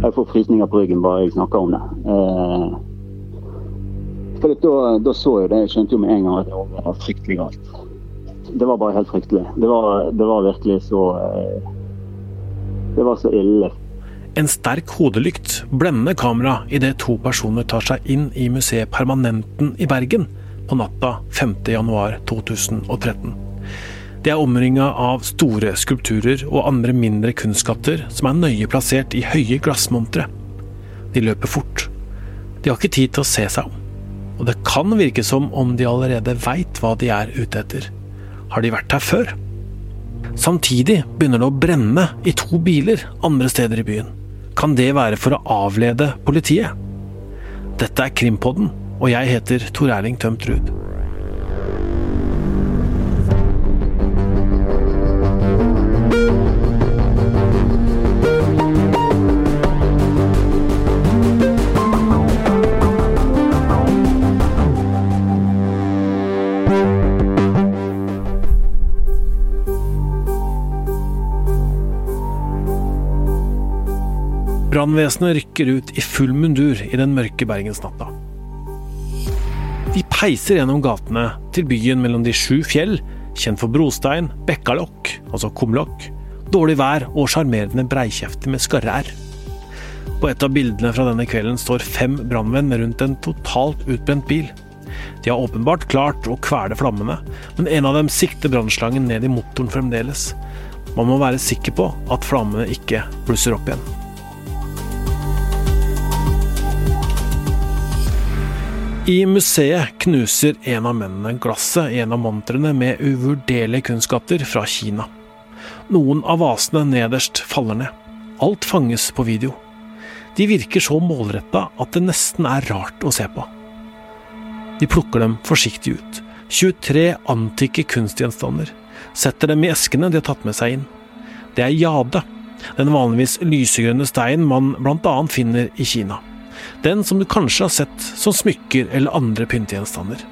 Jeg får frysninger på ryggen bare jeg snakker om det. Eh, for da, da, så jeg det. Jeg skjønte jo med en gang at det var fryktelig galt. Det var bare helt fryktelig. Det var, det var virkelig så eh, Det var så ille. En sterk hodelykt blender kamera idet to personer tar seg inn i museet Permanenten i Bergen på natta 5.1.2013. De er omringa av store skulpturer og andre mindre kunstskatter som er nøye plassert i høye glassmontre. De løper fort. De har ikke tid til å se seg om. Og det kan virke som om de allerede veit hva de er ute etter. Har de vært her før? Samtidig begynner det å brenne i to biler andre steder i byen. Kan det være for å avlede politiet? Dette er Krimpodden, og jeg heter Tor Erling Tømt Ruud. Brannvesenet rykker ut i full mundur i den mørke bergensnatta. De peiser gjennom gatene til byen mellom de sju fjell, kjent for brostein, bekkalokk, altså kumlokk, dårlig vær og sjarmerende breikjefter med skarre-r. På et av bildene fra denne kvelden står fem brannmenn rundt en totalt utbrent bil. De har åpenbart klart å kvele flammene, men en av dem sikter brannslangen ned i motoren fremdeles. Man må være sikker på at flammene ikke blusser opp igjen. I museet knuser en av mennene glasset i en av montrene med uvurderlige kunnskaper fra Kina. Noen av vasene nederst faller ned. Alt fanges på video. De virker så målretta at det nesten er rart å se på. De plukker dem forsiktig ut. 23 antikke kunstgjenstander. Setter dem i eskene de har tatt med seg inn. Det er jade, den vanligvis lysegrønne steinen man bl.a. finner i Kina. Den som du kanskje har sett som smykker eller andre pyntegjenstander.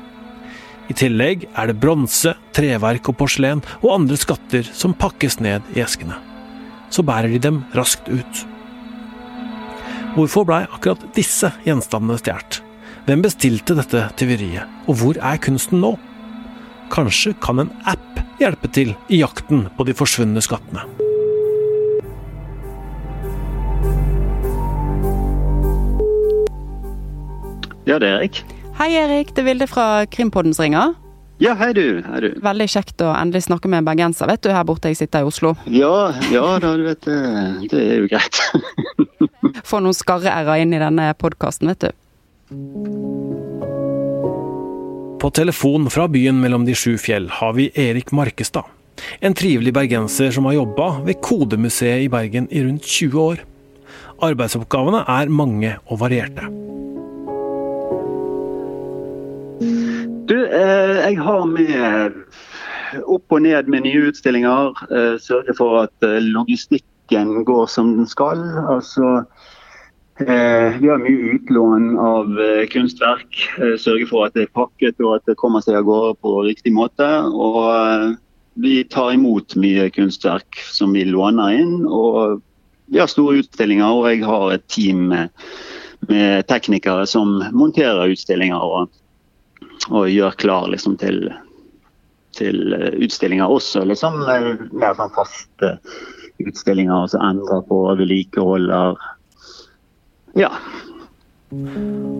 I tillegg er det bronse, treverk og porselen og andre skatter som pakkes ned i eskene. Så bærer de dem raskt ut. Hvorfor blei akkurat disse gjenstandene stjålet? Hvem bestilte dette tyveriet, og hvor er kunsten nå? Kanskje kan en app hjelpe til i jakten på de forsvunne skattene. Ja, det er Erik. Hei, Erik. Det er Vilde fra Krimpoddens ringer. Ja, hei du. hei du. Veldig kjekt å endelig snakke med en bergenser, vet du, her borte jeg sitter i Oslo. Ja, ja da, du vet det, det er jo greit. Få noen skarre-r-er inn i denne podkasten, vet du. På telefon fra byen mellom de sju fjell har vi Erik Markestad. En trivelig bergenser som har jobba ved Kodemuseet i Bergen i rundt 20 år. Arbeidsoppgavene er mange og varierte. Du, eh, jeg har med opp og ned med nye utstillinger. Eh, sørge for at eh, logistikken går som den skal. Altså, vi har mye utlån av kunstverk. Sørge for at det er pakket og at det kommer seg av gårde på riktig måte. Og vi tar imot mye kunstverk som vi låner inn. Og vi har store utstillinger, og jeg har et team med teknikere som monterer utstillinger. og og gjør klar liksom, til, til eh, utstillinger også. Liksom, eh, mer sånn faste utstillinger, og så endrer på vedlikeholder. Ja.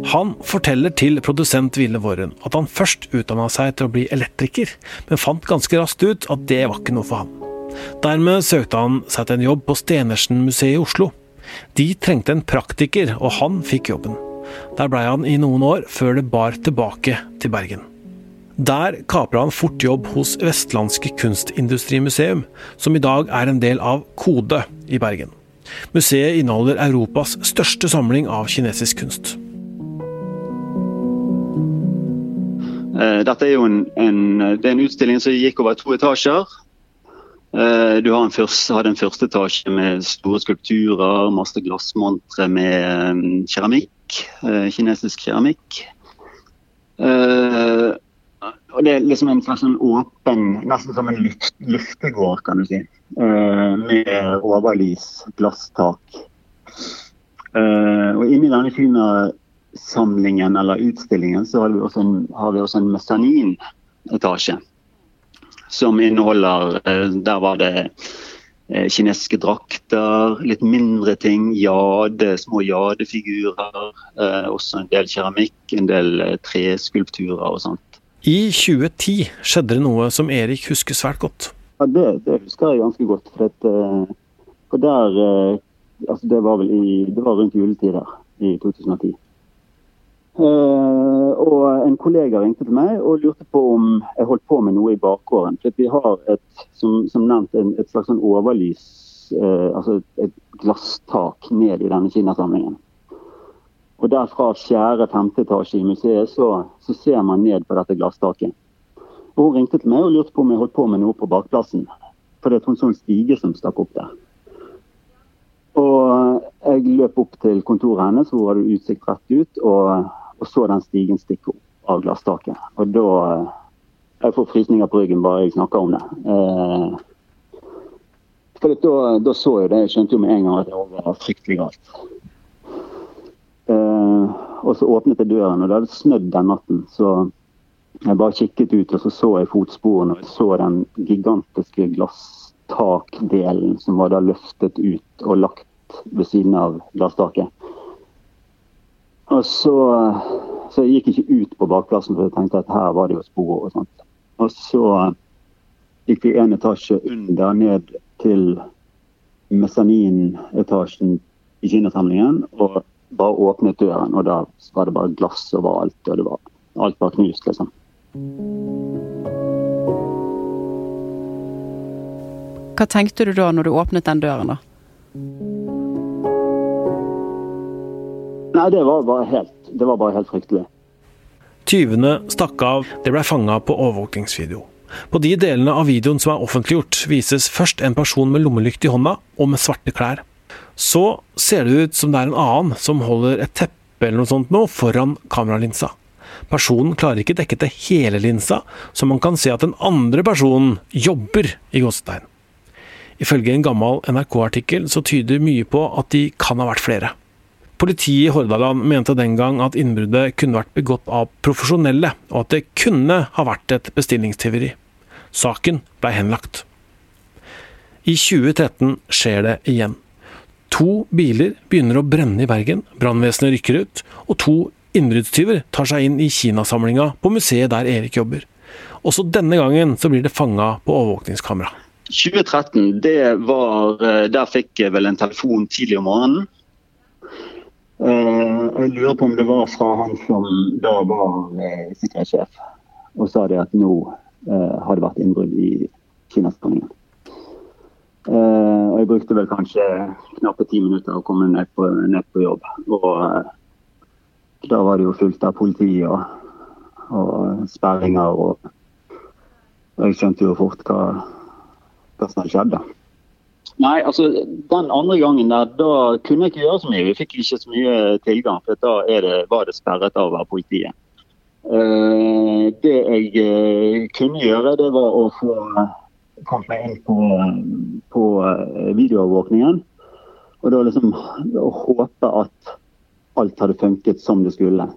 Han forteller til produsent Ville Våren at han først utdanna seg til å bli elektriker, men fant ganske raskt ut at det var ikke noe for han. Dermed søkte han seg til en jobb på Stenersen-museet i Oslo. De trengte en praktiker, og han fikk jobben. Der blei han i noen år, før det bar tilbake til Bergen. Der kapra han fort jobb hos Vestlandske Kunstindustrimuseum, som i dag er en del av Kode i Bergen. Museet inneholder Europas største samling av kinesisk kunst. Eh, dette er jo en, en, er en utstilling som gikk over to etasjer. Du du en første, hadde en første etasje med store skulpturer, masse glassmontre med eh, keramikk. Eh, kinesisk keramikk. Uh, og Det er liksom en slags sånn åpen, nesten som en luftegård, kan du si. Uh, med overlys, glasstak. Og inni denne Kina-samlingen eller utstillingen så har vi også en, har vi også en mezzanin-etasje. Som inneholder Der var det kinesiske drakter, litt mindre ting. Jade, små jadefigurer. også en del keramikk, en del treskulpturer og sånt. I 2010 skjedde det noe som Erik husker svært godt. Ja, Det, det husker jeg ganske godt. For, at, for der altså det var vel i, det var rundt juletid der i 2010. Uh, og En kollega ringte til meg og lurte på om jeg holdt på med noe i bakgården. For Vi har et, som, som nevnt en, et slags sånn overlys, uh, altså et glasstak ned i denne kinasamlingen. Og der fra fjerde-femte etasje i museet så, så, ser man ned på dette glasstaket. Og Hun ringte til meg og lurte på om jeg holdt på med noe på bakplassen. For det er en sånn stige som stakk opp der. Og jeg løp opp til kontoret hennes, hvor hun hadde utsikt rett ut, og, og, så den stigen stikke opp av glasstaket. Og da Jeg får frysninger på ryggen bare jeg snakker om det. Eh, for da, da, så jeg det. Jeg skjønte jo med en gang at det var fryktelig galt. Eh, og så åpnet jeg døren, og det hadde snødd den natten. Så jeg bare kikket ut, og så så jeg fotsporene, og jeg så den gigantiske glasstakdelen som var da løftet ut og lagt ved siden av glasstaket. Og så, så jeg gikk ikke ut på bakplassen, for jeg tenkte at her var det jo spor og sånt. Og så gikk vi en etasje under ned til mesanin-etasjen i kinasamlingen og bare åpnet døren, og da var det bare glass overalt. Og det var, alt var knust, liksom. Hva tenkte du da når du åpnet den døren, da? Nei, det var bare helt, det var bare helt fryktelig. Tyvene stakk av. Det ble fanga på overvåkingsvideo. På de delene av videoen som er offentliggjort, vises først en person med lommelykt i hånda og med svarte klær. Så ser det ut som det er en annen som holder et teppe eller noe sånt nå foran kameralinsa. Personen klarer ikke dekket til hele linsa, så man kan se at den andre personen jobber i gåsetegn. Ifølge en gammel NRK-artikkel så tyder mye på at de kan ha vært flere. Politiet i Hordaland mente den gang at innbruddet kunne vært begått av profesjonelle, og at det kunne ha vært et bestillingstyveri. Saken ble henlagt. I 2013 skjer det igjen. To biler begynner å brenne i Bergen, brannvesenet rykker ut, og to innbruddstyver tar seg inn i Kinasamlinga på museet der Erik jobber. Også denne gangen så blir det fanga på overvåkningskamera. 2013, det var, eh, der fikk jeg vel en telefon tidlig om morgenen Eh, jeg lurer på om det var fra han som da var eh, sikkerhetssjef og sa det at nå eh, har det vært innbrudd i Kinaskanningen. Og jeg brukte vel kanskje knappe ti minutter å komme ned på, ned på jobb. Og da var det jo fullt av politi og, og sperringer. Og, og jeg skjønte jo fort hva, hva som hadde skjedd. da. Nei, altså den andre gangen der, da kunne jeg ikke gjøre så mye. Vi fikk ikke så mye tilgang, for da det, var det sperret av politiet. Uh, det jeg uh, kunne gjøre, det var å få kommet meg inn på, på videoovervåkningen. Og da liksom å håpe at alt hadde funket som det skulle.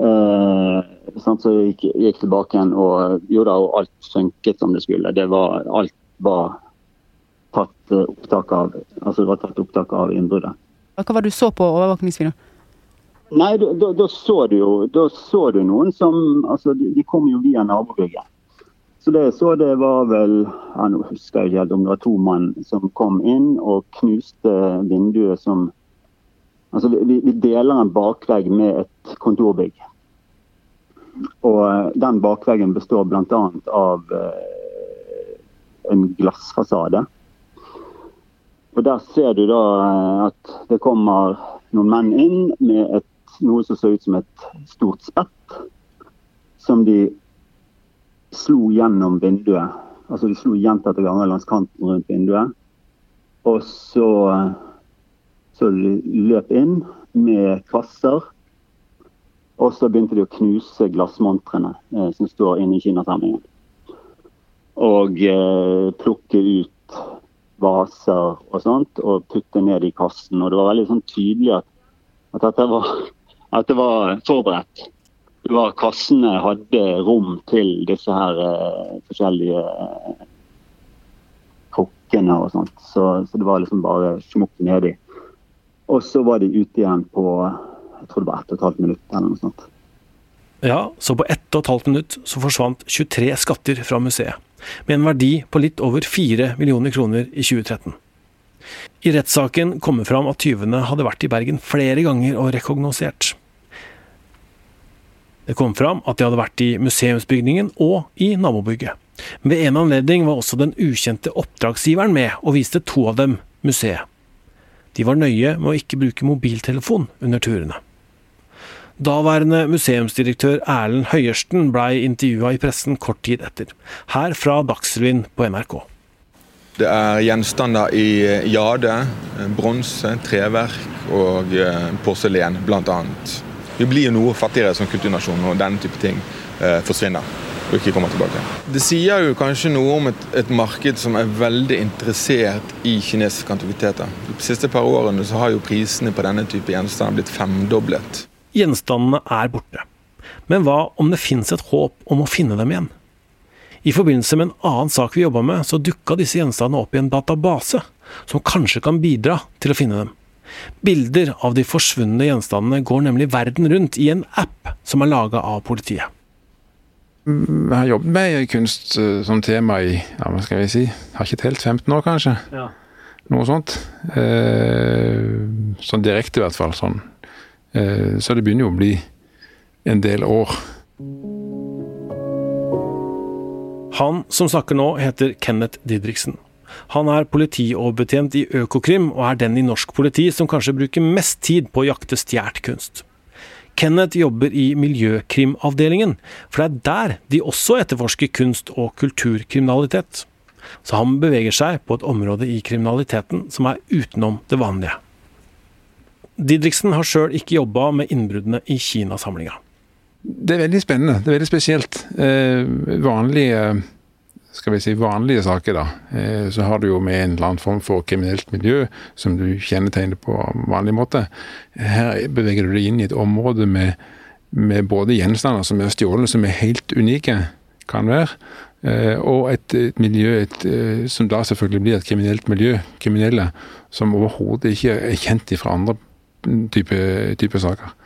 så jeg gikk, gikk tilbake igjen og gjorde alt funket som det skulle. Det var, alt var tatt eh, opptak av, altså det var tatt opptak av innbruddet. Hva var det du så på overvåkningsvideoen? Nei, da, da, da, så du jo da så du noen som altså De, de kom jo via nabobygget. Så det jeg så, det var vel ja, Nå husker jeg ikke helt om det var to mann som kom inn og knuste vinduet som Altså, vi, vi deler en bakvegg med et kontorbygg. Og eh, den bakveggen består bl.a. av eh, en glassfasade. Og Der ser du da eh, at det kommer noen menn inn med et, noe som så ut som et stort spett. Som de slo gjennom vinduet. Altså De slo gjentatte ganger langs kanten rundt vinduet. Og så, så de løp inn med kvasser. Og så begynte de å knuse glassmontrene eh, som står inne i kinasamlingen. Og eh, plukke ut vaser og sånt og putte ned i kassen. Og det var veldig sånn tydelig at, at, dette var, at det var forberedt. Det var Kassene hadde rom til disse her eh, forskjellige eh, krukkene og sånt. Så, så, det var liksom bare smukk nedi. Og så var de ute igjen på jeg tror det var ett og et halvt minutt eller noe sånt. Ja, så på ett og et halvt minutt så forsvant 23 skatter fra museet med en verdi på litt over 4 millioner kroner i 2013. I rettssaken kom det fram at tyvene hadde vært i Bergen flere ganger og rekognosert. Det kom fram at de hadde vært i museumsbygningen og i nabobygget. Ved en anledning var også den ukjente oppdragsgiveren med og viste to av dem museet. De var nøye med å ikke bruke mobiltelefon under turene. Daværende museumsdirektør Erlend Høyersten blei intervjua i pressen kort tid etter. Her fra Dagsrevyen på NRK. Det er gjenstander i jade, bronse, treverk og eh, porselen bl.a. Vi blir jo noe fattigere som kulturnasjon når denne type ting eh, forsvinner og ikke kommer tilbake. Det sier jo kanskje noe om et, et marked som er veldig interessert i kinesiske antikviteter. De siste par årene så har jo prisene på denne type gjenstander blitt femdoblet. Gjenstandene er borte. Men hva om det fins et håp om å finne dem igjen? I forbindelse med en annen sak vi jobba med, så dukka disse gjenstandene opp i en database, som kanskje kan bidra til å finne dem. Bilder av de forsvunne gjenstandene går nemlig verden rundt i en app som er laga av politiet. Jeg har jobbet med kunst eh, som tema i ja, hva skal vi si, har ikke telt 15 år, kanskje. Ja. Noe sånt. Eh, sånn direkte, i hvert fall. sånn så det begynner jo å bli en del år. Han som snakker nå, heter Kenneth Didriksen. Han er politioverbetjent i Økokrim, og er den i norsk politi som kanskje bruker mest tid på å jakte stjålet kunst. Kenneth jobber i miljøkrimavdelingen, for det er der de også etterforsker kunst- og kulturkriminalitet. Så han beveger seg på et område i kriminaliteten som er utenom det vanlige. Didriksen har sjøl ikke jobba med innbruddene i Kina-samlinga. Det er veldig spennende. Det er veldig spesielt. Eh, vanlige skal vi si vanlige saker, da, eh, så har du jo med en eller annen form for kriminelt miljø som du kjennetegner på vanlig måte. Her beveger du deg inn i et område med, med både gjenstander som er stjålet, som er helt unike, kan være, eh, og et, et miljø et, eh, som da selvfølgelig blir et kriminelt miljø, kriminelle, som overhodet ikke er kjent fra andre type, type saker.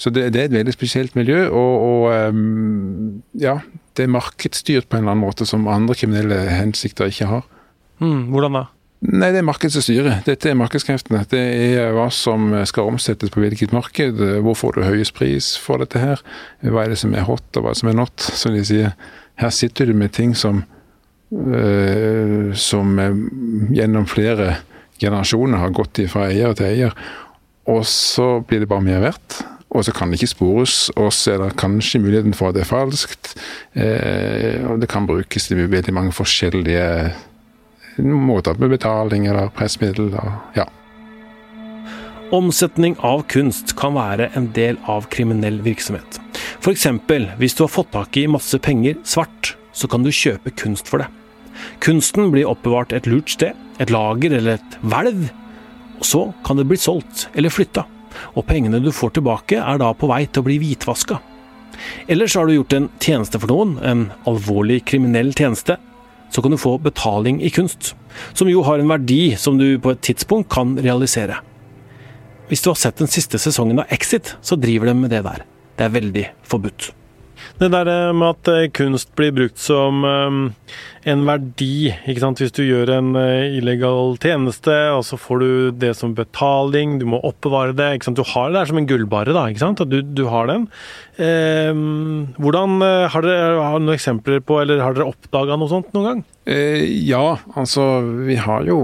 Så det, det, er et veldig spesielt miljø, og, og um, ja, det er markedsstyrt på en eller annen måte som andre kriminelle hensikter ikke har. Mm, hvordan da? Nei, Det er markedet som styrer. Dette er markedskreftene. Det er hva som skal omsettes på hvilket marked. Hvor får du høyest pris for dette her? Hva er det som er hot, og hva som er not, som de sier. Her sitter du med ting som, øh, som gjennom flere generasjoner har gått fra eier til eier. Og så blir det bare mer verdt. Og så kan det ikke spores, og så er det kanskje muligheten for at det er falskt. Eh, og det kan brukes til veldig mange forskjellige måter med betaling eller pressmiddel. Og, ja. Omsetning av kunst kan være en del av kriminell virksomhet. F.eks. hvis du har fått tak i masse penger svart, så kan du kjøpe kunst for det. Kunsten blir oppbevart et lurt sted, et lager eller et hvelv, så kan det bli solgt eller flytta, og pengene du får tilbake er da på vei til å bli hvitvaska. Ellers har du gjort en tjeneste for noen, en alvorlig kriminell tjeneste, så kan du få betaling i kunst, som jo har en verdi som du på et tidspunkt kan realisere. Hvis du har sett den siste sesongen av Exit, så driver de med det der. Det er veldig forbudt. Det der eh, med at eh, kunst blir brukt som eh, en verdi, ikke sant. Hvis du gjør en illegal tjeneste, og så får du det som betaling, du må oppbevare det. ikke sant? Du har det der som en gullbare, da. ikke sant? Du, du har den. Eh, hvordan Har dere noen eksempler på, eller har dere oppdaga noe sånt noen gang? Ja, altså vi har jo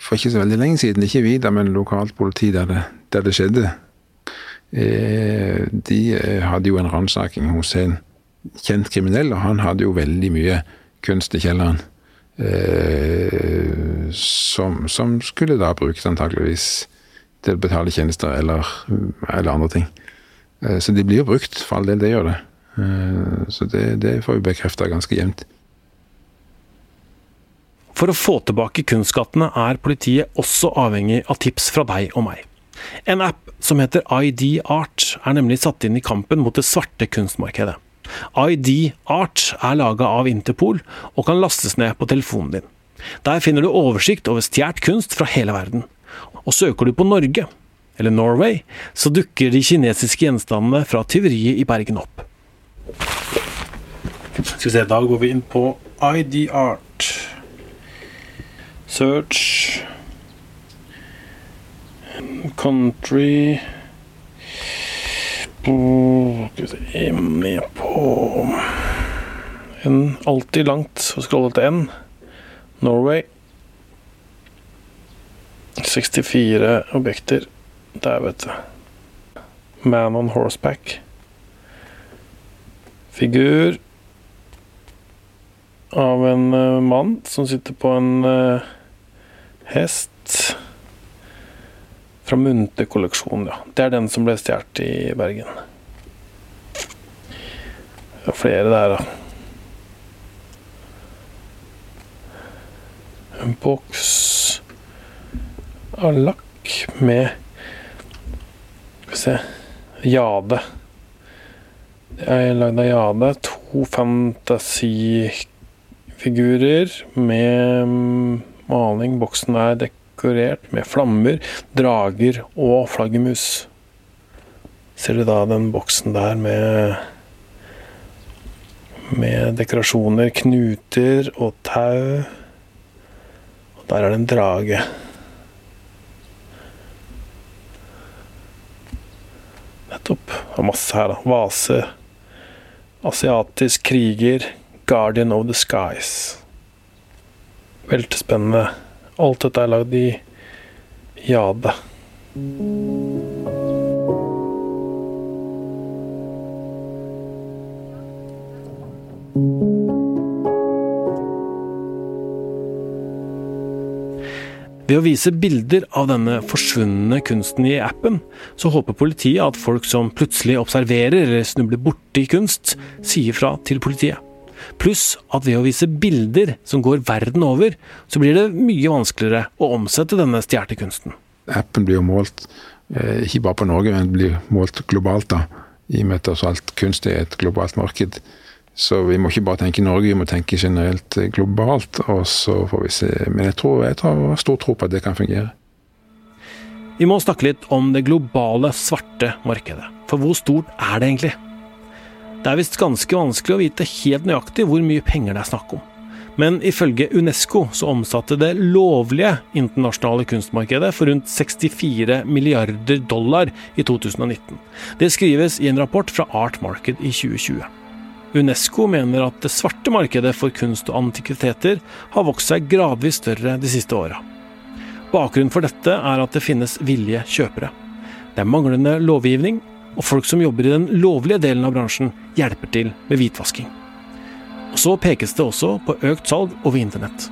for ikke så veldig lenge siden, ikke vi da, men lokalt politi der det, der det skjedde de eh, hadde jo en ransaking hos en kjent kriminell, og han hadde jo veldig mye kunst i kjelleren. Eh, som, som, skulle da brukes antakeligvis til å betale tjenester eller, eller andre ting. så de blir brukt, for all del, det gjør det. så det, det får vi bekrefta ganske jevnt. For å få tilbake kunstskattene er politiet også avhengig av tips fra deg og meg. En app som heter ID Art er nemlig satt inn i kampen mot det svarte kunstmarkedet. ID Art er laga av Interpol og kan lastes ned på telefonen din. Der finner du oversikt over stjålet kunst fra hele verden. Og søker du på Norge, eller Norway, så dukker de kinesiske gjenstandene fra tyveriet i Bergen opp. Skal vi se, da går vi inn på ID Art. Search Country Skal vi se med på en alltid langt å scrolle til N. Norway. 64 objekter. Der, vet du. Man on horseback. Figur av en uh, mann som sitter på en uh, hest. Fra Munte-kolleksjonen, ja. Det er den som ble stjålet i Bergen. Det er flere der, da. En boks av lakk med Skal vi se Jade. Det er lagd av jade. To fantasifigurer med maling. Boksen er dekorert med flammer, drager og flaggermus. Ser du da den boksen der med med dekorasjoner, knuter og tau. Og der er det en drage. Nettopp. Det er masse her, da. Vase. Asiatisk kriger. Guardian of the Skies. Veldig Alt dette er lagd i jade. Ved å vise bilder av denne forsvunne kunsten i appen, så håper politiet at folk som plutselig observerer eller snubler borti kunst, sier fra til politiet. Pluss at ved å vise bilder som går verden over, så blir det mye vanskeligere å omsette denne stjålne kunsten. Appen blir jo målt eh, ikke bare på Norge, men blir målt globalt. da, I og med at alt kunst er et globalt marked. Så vi må ikke bare tenke Norge, vi må tenke generelt eh, globalt. Og så får vi se. Men jeg tror jeg har stor tro på at det kan fungere. Vi må snakke litt om det globale svarte markedet. For hvor stort er det egentlig? Det er visst ganske vanskelig å vite helt nøyaktig hvor mye penger det er snakk om. Men ifølge Unesco så omsatte det lovlige internasjonale kunstmarkedet for rundt 64 milliarder dollar i 2019. Det skrives i en rapport fra Art Market i 2020. Unesco mener at det svarte markedet for kunst og antikviteter har vokst seg gradvis større de siste åra. Bakgrunnen for dette er at det finnes villige kjøpere. Det er manglende lovgivning, og folk som jobber i den lovlige delen av bransjen, hjelper til med hvitvasking. Og Så pekes det også på økt salg over internett.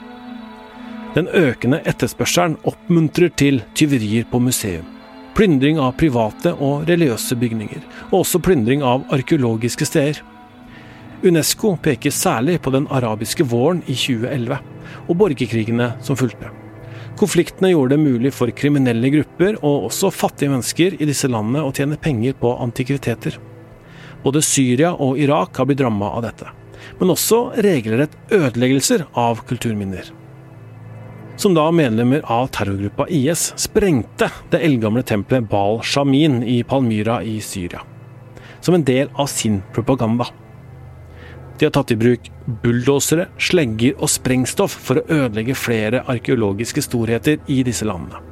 Den økende etterspørselen oppmuntrer til tyverier på museum. Plyndring av private og religiøse bygninger, og også plyndring av arkeologiske steder. Unesco peker særlig på den arabiske våren i 2011, og borgerkrigene som fulgte. Konfliktene gjorde det mulig for kriminelle grupper og også fattige mennesker i disse landene å tjene penger på antikviteter. Både Syria og Irak har blitt ramma av dette, men også regelrett ødeleggelser av kulturminner. Som da medlemmer av terrorgruppa IS sprengte det eldgamle tempelet Baal Shamin i Palmyra i Syria. Som en del av sin propaganda. De har tatt i bruk bulldosere, slegger og sprengstoff for å ødelegge flere arkeologiske storheter i disse landene.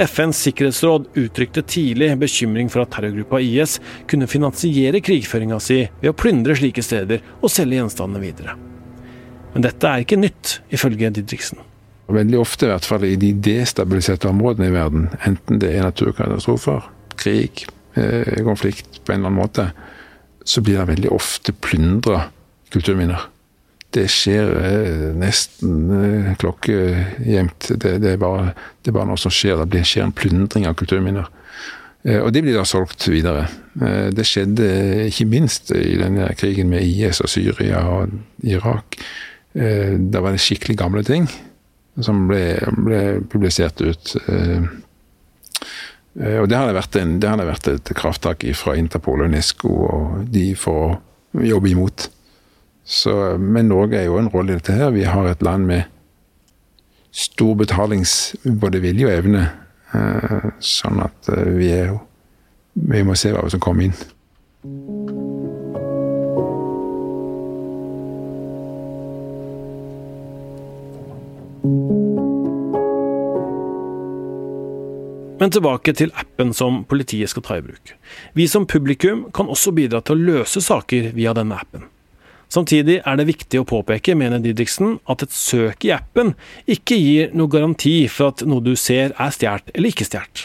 FNs sikkerhetsråd uttrykte tidlig bekymring for at terrorgruppa IS kunne finansiere krigføringa si ved å plyndre slike steder og selge gjenstandene videre. Men dette er ikke nytt, ifølge Didriksen. Veldig ofte, i hvert fall i de destabiliserte områdene i verden, enten det er naturkatastrofer, krig, eh, konflikt på en eller annen måte, så blir det veldig ofte plyndra kulturminner. Det skjer eh, nesten eh, klokkejevnt. Det, det, er bare, det er bare noe som skjer. Det skjer en plyndring av kulturminner. Eh, og de blir da solgt videre. Det skjedde ikke minst i denne krigen med IS og Syria og Irak. Da var det skikkelig gamle ting som ble, ble publisert ut. Eh, eh, og det hadde vært, en, det hadde vært et krafttak fra Interpol og Unesco og de for å jobbe imot. Så, men Norge er jo en rolle i dette her. Vi har et land med stor betalings... Både vilje og evne. Eh, sånn at vi er jo Vi må se hva som kommer inn. Men tilbake til appen som politiet skal ta i bruk. Vi som publikum kan også bidra til å løse saker via denne appen. Samtidig er det viktig å påpeke, mener Didriksen, at et søk i appen ikke gir noe garanti for at noe du ser er stjålet eller ikke stjålet.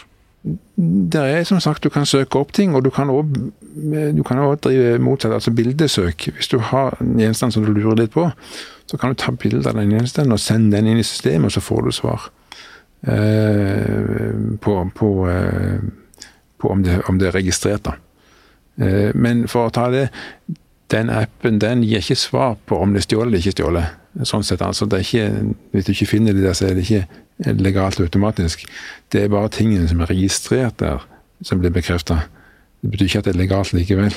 Det er som sagt, Du kan søke opp ting, og du kan også drive motsatt, altså bildesøk. Hvis du har en gjenstand som du lurer litt på, så kan du ta bilde av den gjenstanden og sende den inn i systemet, og så får du svar. Eh, på, på, eh, på om, det, om, det, er registrert. da. Eh, men for å ta det Den appen den gir ikke svar på om det er stjålet eller ikke stjålet. Sånn sett, altså, det er ikke, Hvis du ikke finner det der, så er det ikke legalt automatisk. Det er bare tingene som er registrert der, som blir bekrefta. Det betyr ikke at det er legalt likevel.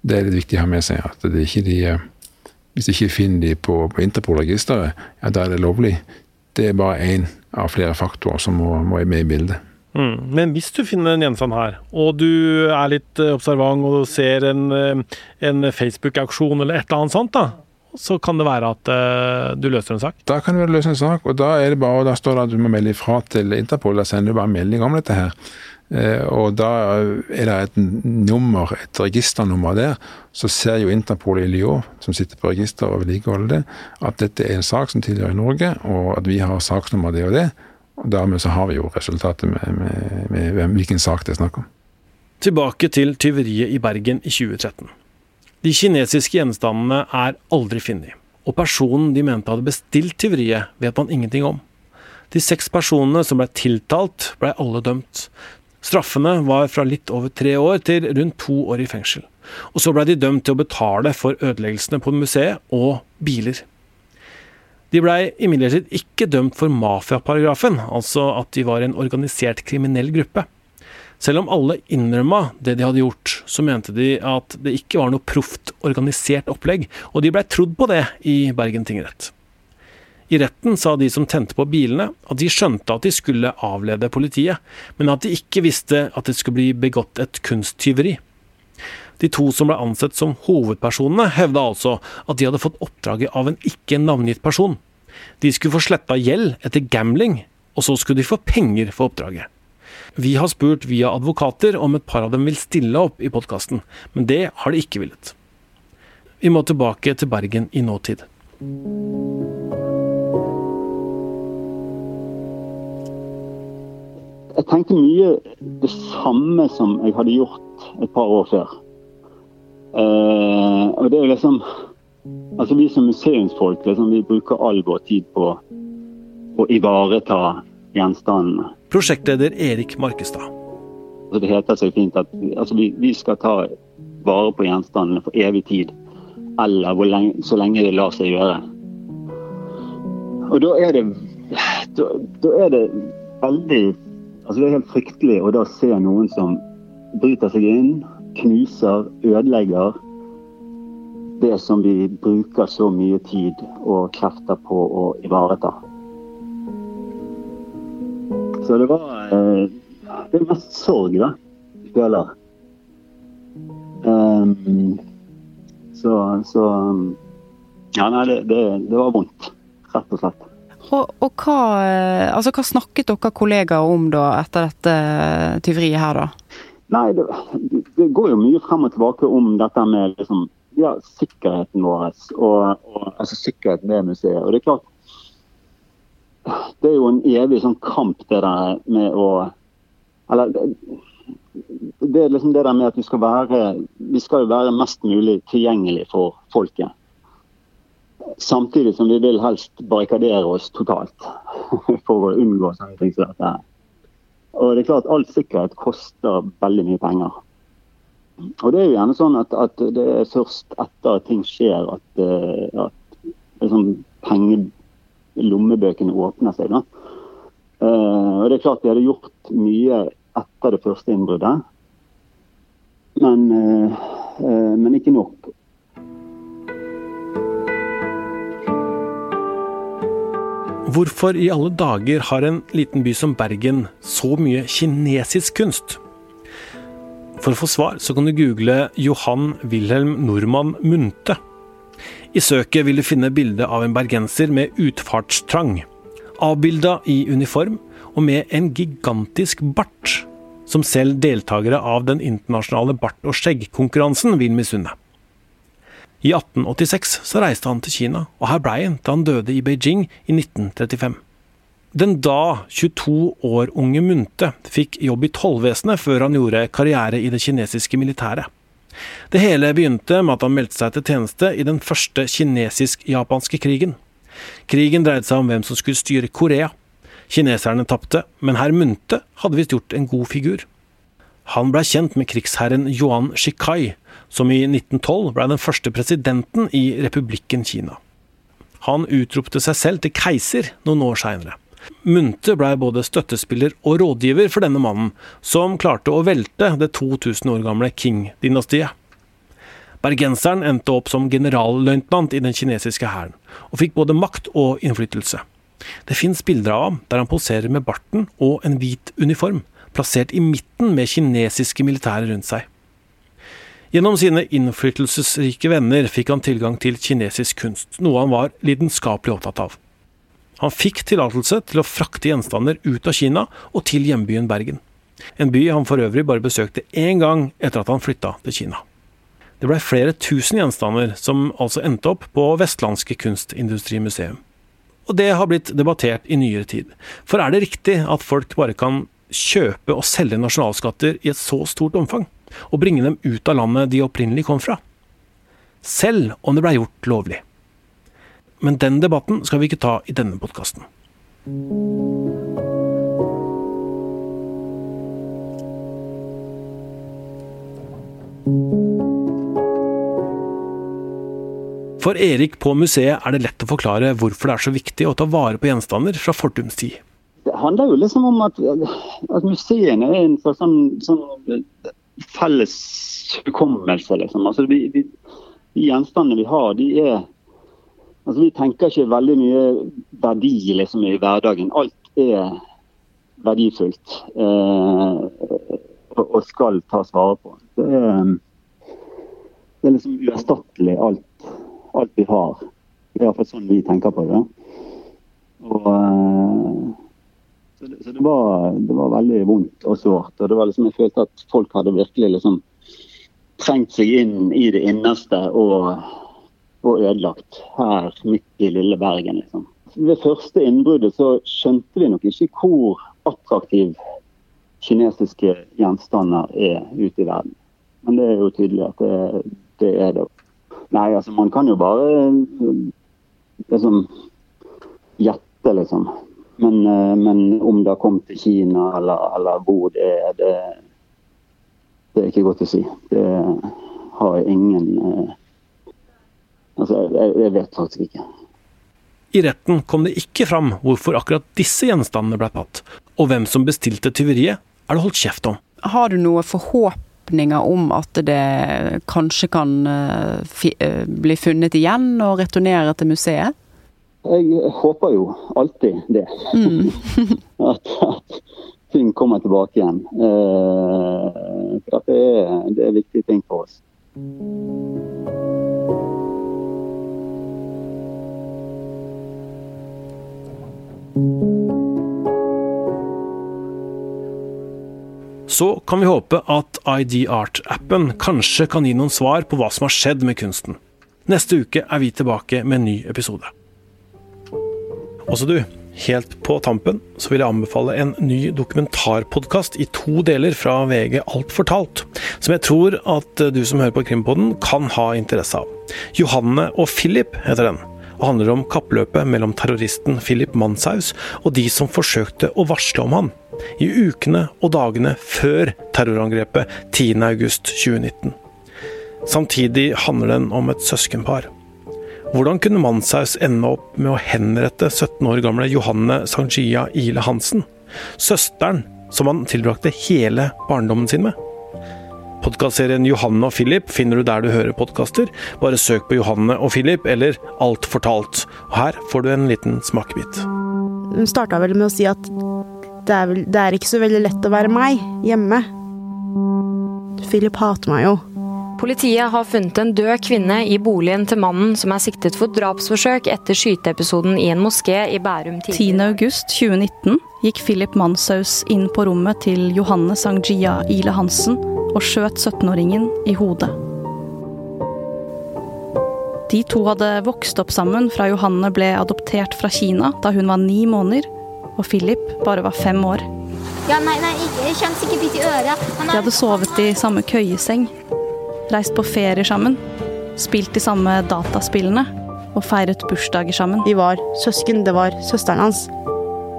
Det er litt viktig å ha med seg. at det er ikke de, Hvis du ikke finner de på, på Interpol-registeret, ja, da er det lovlig. Det er bare én av flere faktorer som må, må med i bildet. Mm. Men hvis du finner en gjenstand her, og du er litt eh, observant og ser en, eh, en Facebook-auksjon eller et eller annet sånt, da, så kan det være at uh, du løser en sak? Da kan du løse en sak, og da er det bare, da står det at du må melde ifra til Interpol. Da sender du bare melding om dette her. Eh, og da er det et nummer, et registernummer der. Så ser jo Interpol i Lyon, som sitter på registeret og vedlikeholder det, at dette er en sak som tilhører Norge, og at vi har saksnummer det og det. Og dermed så har vi jo resultatet med, med, med, med hvilken sak det er snakk om. Tilbake til tyveriet i Bergen i 2013. De kinesiske gjenstandene er aldri funnet, og personen de mente hadde bestilt tyveriet, vet man ingenting om. De seks personene som ble tiltalt, ble alle dømt. Straffene var fra litt over tre år til rundt to år i fengsel. Og så ble de dømt til å betale for ødeleggelsene på museet og biler. De blei imidlertid ikke dømt for mafiaparagrafen, altså at de var en organisert kriminell gruppe. Selv om alle innrømma det de hadde gjort, så mente de at det ikke var noe proft organisert opplegg, og de blei trodd på det i Bergen tingrett. I retten sa de som tente på bilene at de skjønte at de skulle avlede politiet, men at de ikke visste at det skulle bli begått et kunsttyveri. De to som ble ansett som hovedpersonene, hevda altså at de hadde fått oppdraget av en ikke navngitt person. De skulle få sletta gjeld etter gambling, og så skulle de få penger for oppdraget. Vi har spurt via advokater om et par av dem vil stille opp i podkasten, men det har de ikke villet. Vi må tilbake til Bergen i nåtid. Jeg tenkte mye det samme som jeg hadde gjort et par år før. Eh, og det er liksom Altså Vi som museumsfolk liksom, vi bruker all vår tid på å ivareta gjenstandene. Prosjektleder Erik Markestad. Altså, det heter så fint at altså, vi, vi, skal ta vare på gjenstandene for evig tid. Eller lenge, så lenge det lar seg gjøre. Og da er det da, da er det veldig Altså, det er helt fryktelig å da se noen som bryter seg inn, knuser, ødelegger det som vi bruker så mye tid og krefter på å ivareta. Så det var eh, Det er mest sorg, da, jeg føler. Um, så, så Ja, nei, det, det, det var vondt. Rett og slett. Og, og hva, eh, altså, hva, snakket dere kollegaer om da, etter dette eh, tyveriet her, da? Nei, det, det, går jo mye frem og tilbake om dette med liksom, ja, sikkerheten vår. Og, og, altså sikkerheten ved museet. Og det er klart Det er jo en evig sånn kamp, det der med å Eller det er liksom det der med at vi skal være vi skal jo være mest mulig tilgjengelig for folket. Samtidig som vi vil helst barrikadere oss totalt for å unngå sånne ting som dette. Og det er klart All sikkerhet koster veldig mye penger. Og Det er jo gjerne sånn at, at det er først etter at ting skjer at, eh, at liksom, pengelommebøkene åpner seg. da. Uh, og det er klart Vi hadde gjort mye etter det første innbruddet, men, uh, men ikke nok. Hvorfor i alle dager har en liten by som Bergen så mye kinesisk kunst? For å få svar så kan du google Johan Wilhelm Normann Munthe. I søket vil du finne bilde av en bergenser med utfartstrang. Avbilda i uniform og med en gigantisk bart, som selv deltakere av den internasjonale bart- og skjeggkonkurransen vil misunne. I 1886 så reiste han til Kina, og her blei han til han døde i Beijing i 1935. Den da 22 år unge Munte fikk jobb i tollvesenet før han gjorde karriere i det kinesiske militæret. Det hele begynte med at han meldte seg til tjeneste i den første kinesisk-japanske krigen. Krigen dreide seg om hvem som skulle styre Korea. Kineserne tapte, men herr Munte hadde visst gjort en god figur. Han blei kjent med krigsherren Yuan Shikai, som i 1912 ble den første presidenten i republikken Kina. Han utropte seg selv til keiser noen år seinere. Munthe blei både støttespiller og rådgiver for denne mannen, som klarte å velte det 2000 år gamle Qing-dynastiet. Bergenseren endte opp som generalløytnant i den kinesiske hæren, og fikk både makt og innflytelse. Det fins bilder av ham der han poserer med barten og en hvit uniform, plassert i midten med kinesiske militære rundt seg. Gjennom sine innflytelsesrike venner fikk han tilgang til kinesisk kunst, noe han var lidenskapelig opptatt av. Han fikk tillatelse til å frakte gjenstander ut av Kina og til hjembyen Bergen. En by han for øvrig bare besøkte én gang etter at han flytta til Kina. Det blei flere tusen gjenstander som altså endte opp på Vestlandske Kunstindustrimuseum. Og det har blitt debattert i nyere tid. For er det riktig at folk bare kan kjøpe og selge nasjonalskatter i et så stort omfang? Og bringe dem ut av landet de opprinnelig kom fra. Selv om det blei gjort lovlig. Men den debatten skal vi ikke ta i denne podkasten. For Erik på museet er det lett å forklare hvorfor det er så viktig å ta vare på gjenstander fra fortums tid. Det handler jo liksom om at, at museene er en sånn, sånn felles hukommelse, liksom. Altså, de, de, de gjenstandene vi har, de er altså, Vi tenker ikke veldig mye verdi liksom, i hverdagen. Alt er verdifullt eh, og, skal tas vare på. Det er, det er liksom uerstattelig, alt, alt vi har. Det er iallfall sånn vi tenker på det. Og eh, så, det, så det, var, det, var, veldig vondt og sårt. Og det var liksom, jeg følte at folk hadde virkelig liksom trengt seg inn i det innerste og, og ødelagt. Her midt i lille Bergen, liksom. Ved første innbruddet så skjønte vi nok ikke hvor attraktiv kinesiske gjenstander er ute i verden. Men det er jo tydelig at det, det er det. Nei, altså man kan jo bare liksom gjette, liksom. Men, eh, men, om det kom til Kina eller, eller hvor det er, det, det, er ikke godt å si. Det har jeg ingen eh, Altså, jeg, jeg vet faktisk ikke. I retten kom det ikke fram hvorfor akkurat disse gjenstandene ble tatt, og hvem som bestilte tyveriet, er det holdt kjeft om. Har du noen forhåpninger om at det kanskje kan eh, bli funnet igjen og returnere til museet? Jeg håper jo alltid det. Mm. at, at, ting kommer tilbake igjen. Eh, for det er, det er viktige ting for oss. Så kan vi håpe at ID Art-appen kanskje kan gi noen svar på hva som har skjedd med kunsten. Neste uke er vi tilbake med en ny episode. Også du, helt på tampen så vil jeg anbefale en ny dokumentarpodkast i to deler fra VG Alt fortalt, som jeg tror at du som hører på Krimpodden kan ha interesse av. Johanne og Philip heter den, og handler om kappløpet mellom terroristen Philip Manshaus og de som forsøkte å varsle om han, i ukene og dagene før terrorangrepet 10.8.2019. Samtidig handler den om et søskenpar Hvordan kunne Manshaus ende opp med å henrette 17 år gamle Johanne Sanjia Ile Hansen, søsteren som han tilbrakte hele barndommen sin med? Podkastserien Johanne og Philip finner du der du hører podkaster. Bare søk på Johanne og Philip eller Alt fortalt. Og her får du en liten smakebit. Hun starta vel med å si at det er, vel, det er ikke så veldig lett å være meg hjemme. Philip hater meg jo. Politiet har funnet en død kvinne i boligen til mannen som er siktet for drapsforsøk etter skyteepisoden i en moské i Bærum tidligere. 10.8.2019 gikk Philip Manshaus inn på rommet til Johanne Sangjia Ile Hansen og skjøt 17-åringen i hodet. De to hadde vokst opp sammen fra Johanne ble adoptert fra Kina da hun var ni måneder, og Philip bare var fem år. Ja, nei, nei, ikke, ikke bitt i øret. De hadde sovet i samme køyeseng, reist på ferier sammen, spilt de samme dataspillene og feiret bursdager sammen. De var søsken. Det var søsteren hans.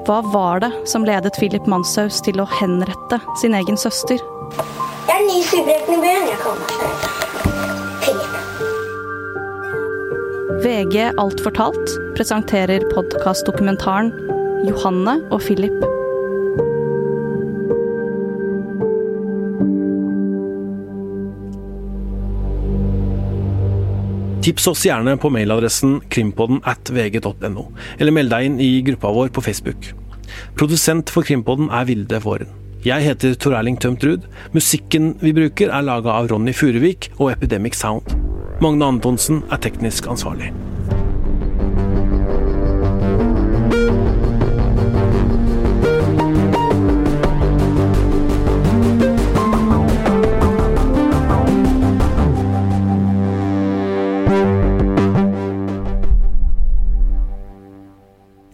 Hva var det som ledet Philip Manshaus til å henrette sin egen søster? Jeg er ny i byen. Jeg kommer. Philip. VG Alt fortalt presenterer podkastdokumentaren 'Johanne og Philip'. Tips oss gjerne på mailadressen krimpodden at vg.no, eller meld deg inn i gruppa vår på Facebook. Produsent for Krimpodden er Vilde Våren. Jeg heter Tor Erling Tømt Ruud. Musikken vi bruker er laga av Ronny Furuvik og Epidemic Sound. Magne Antonsen er teknisk ansvarlig.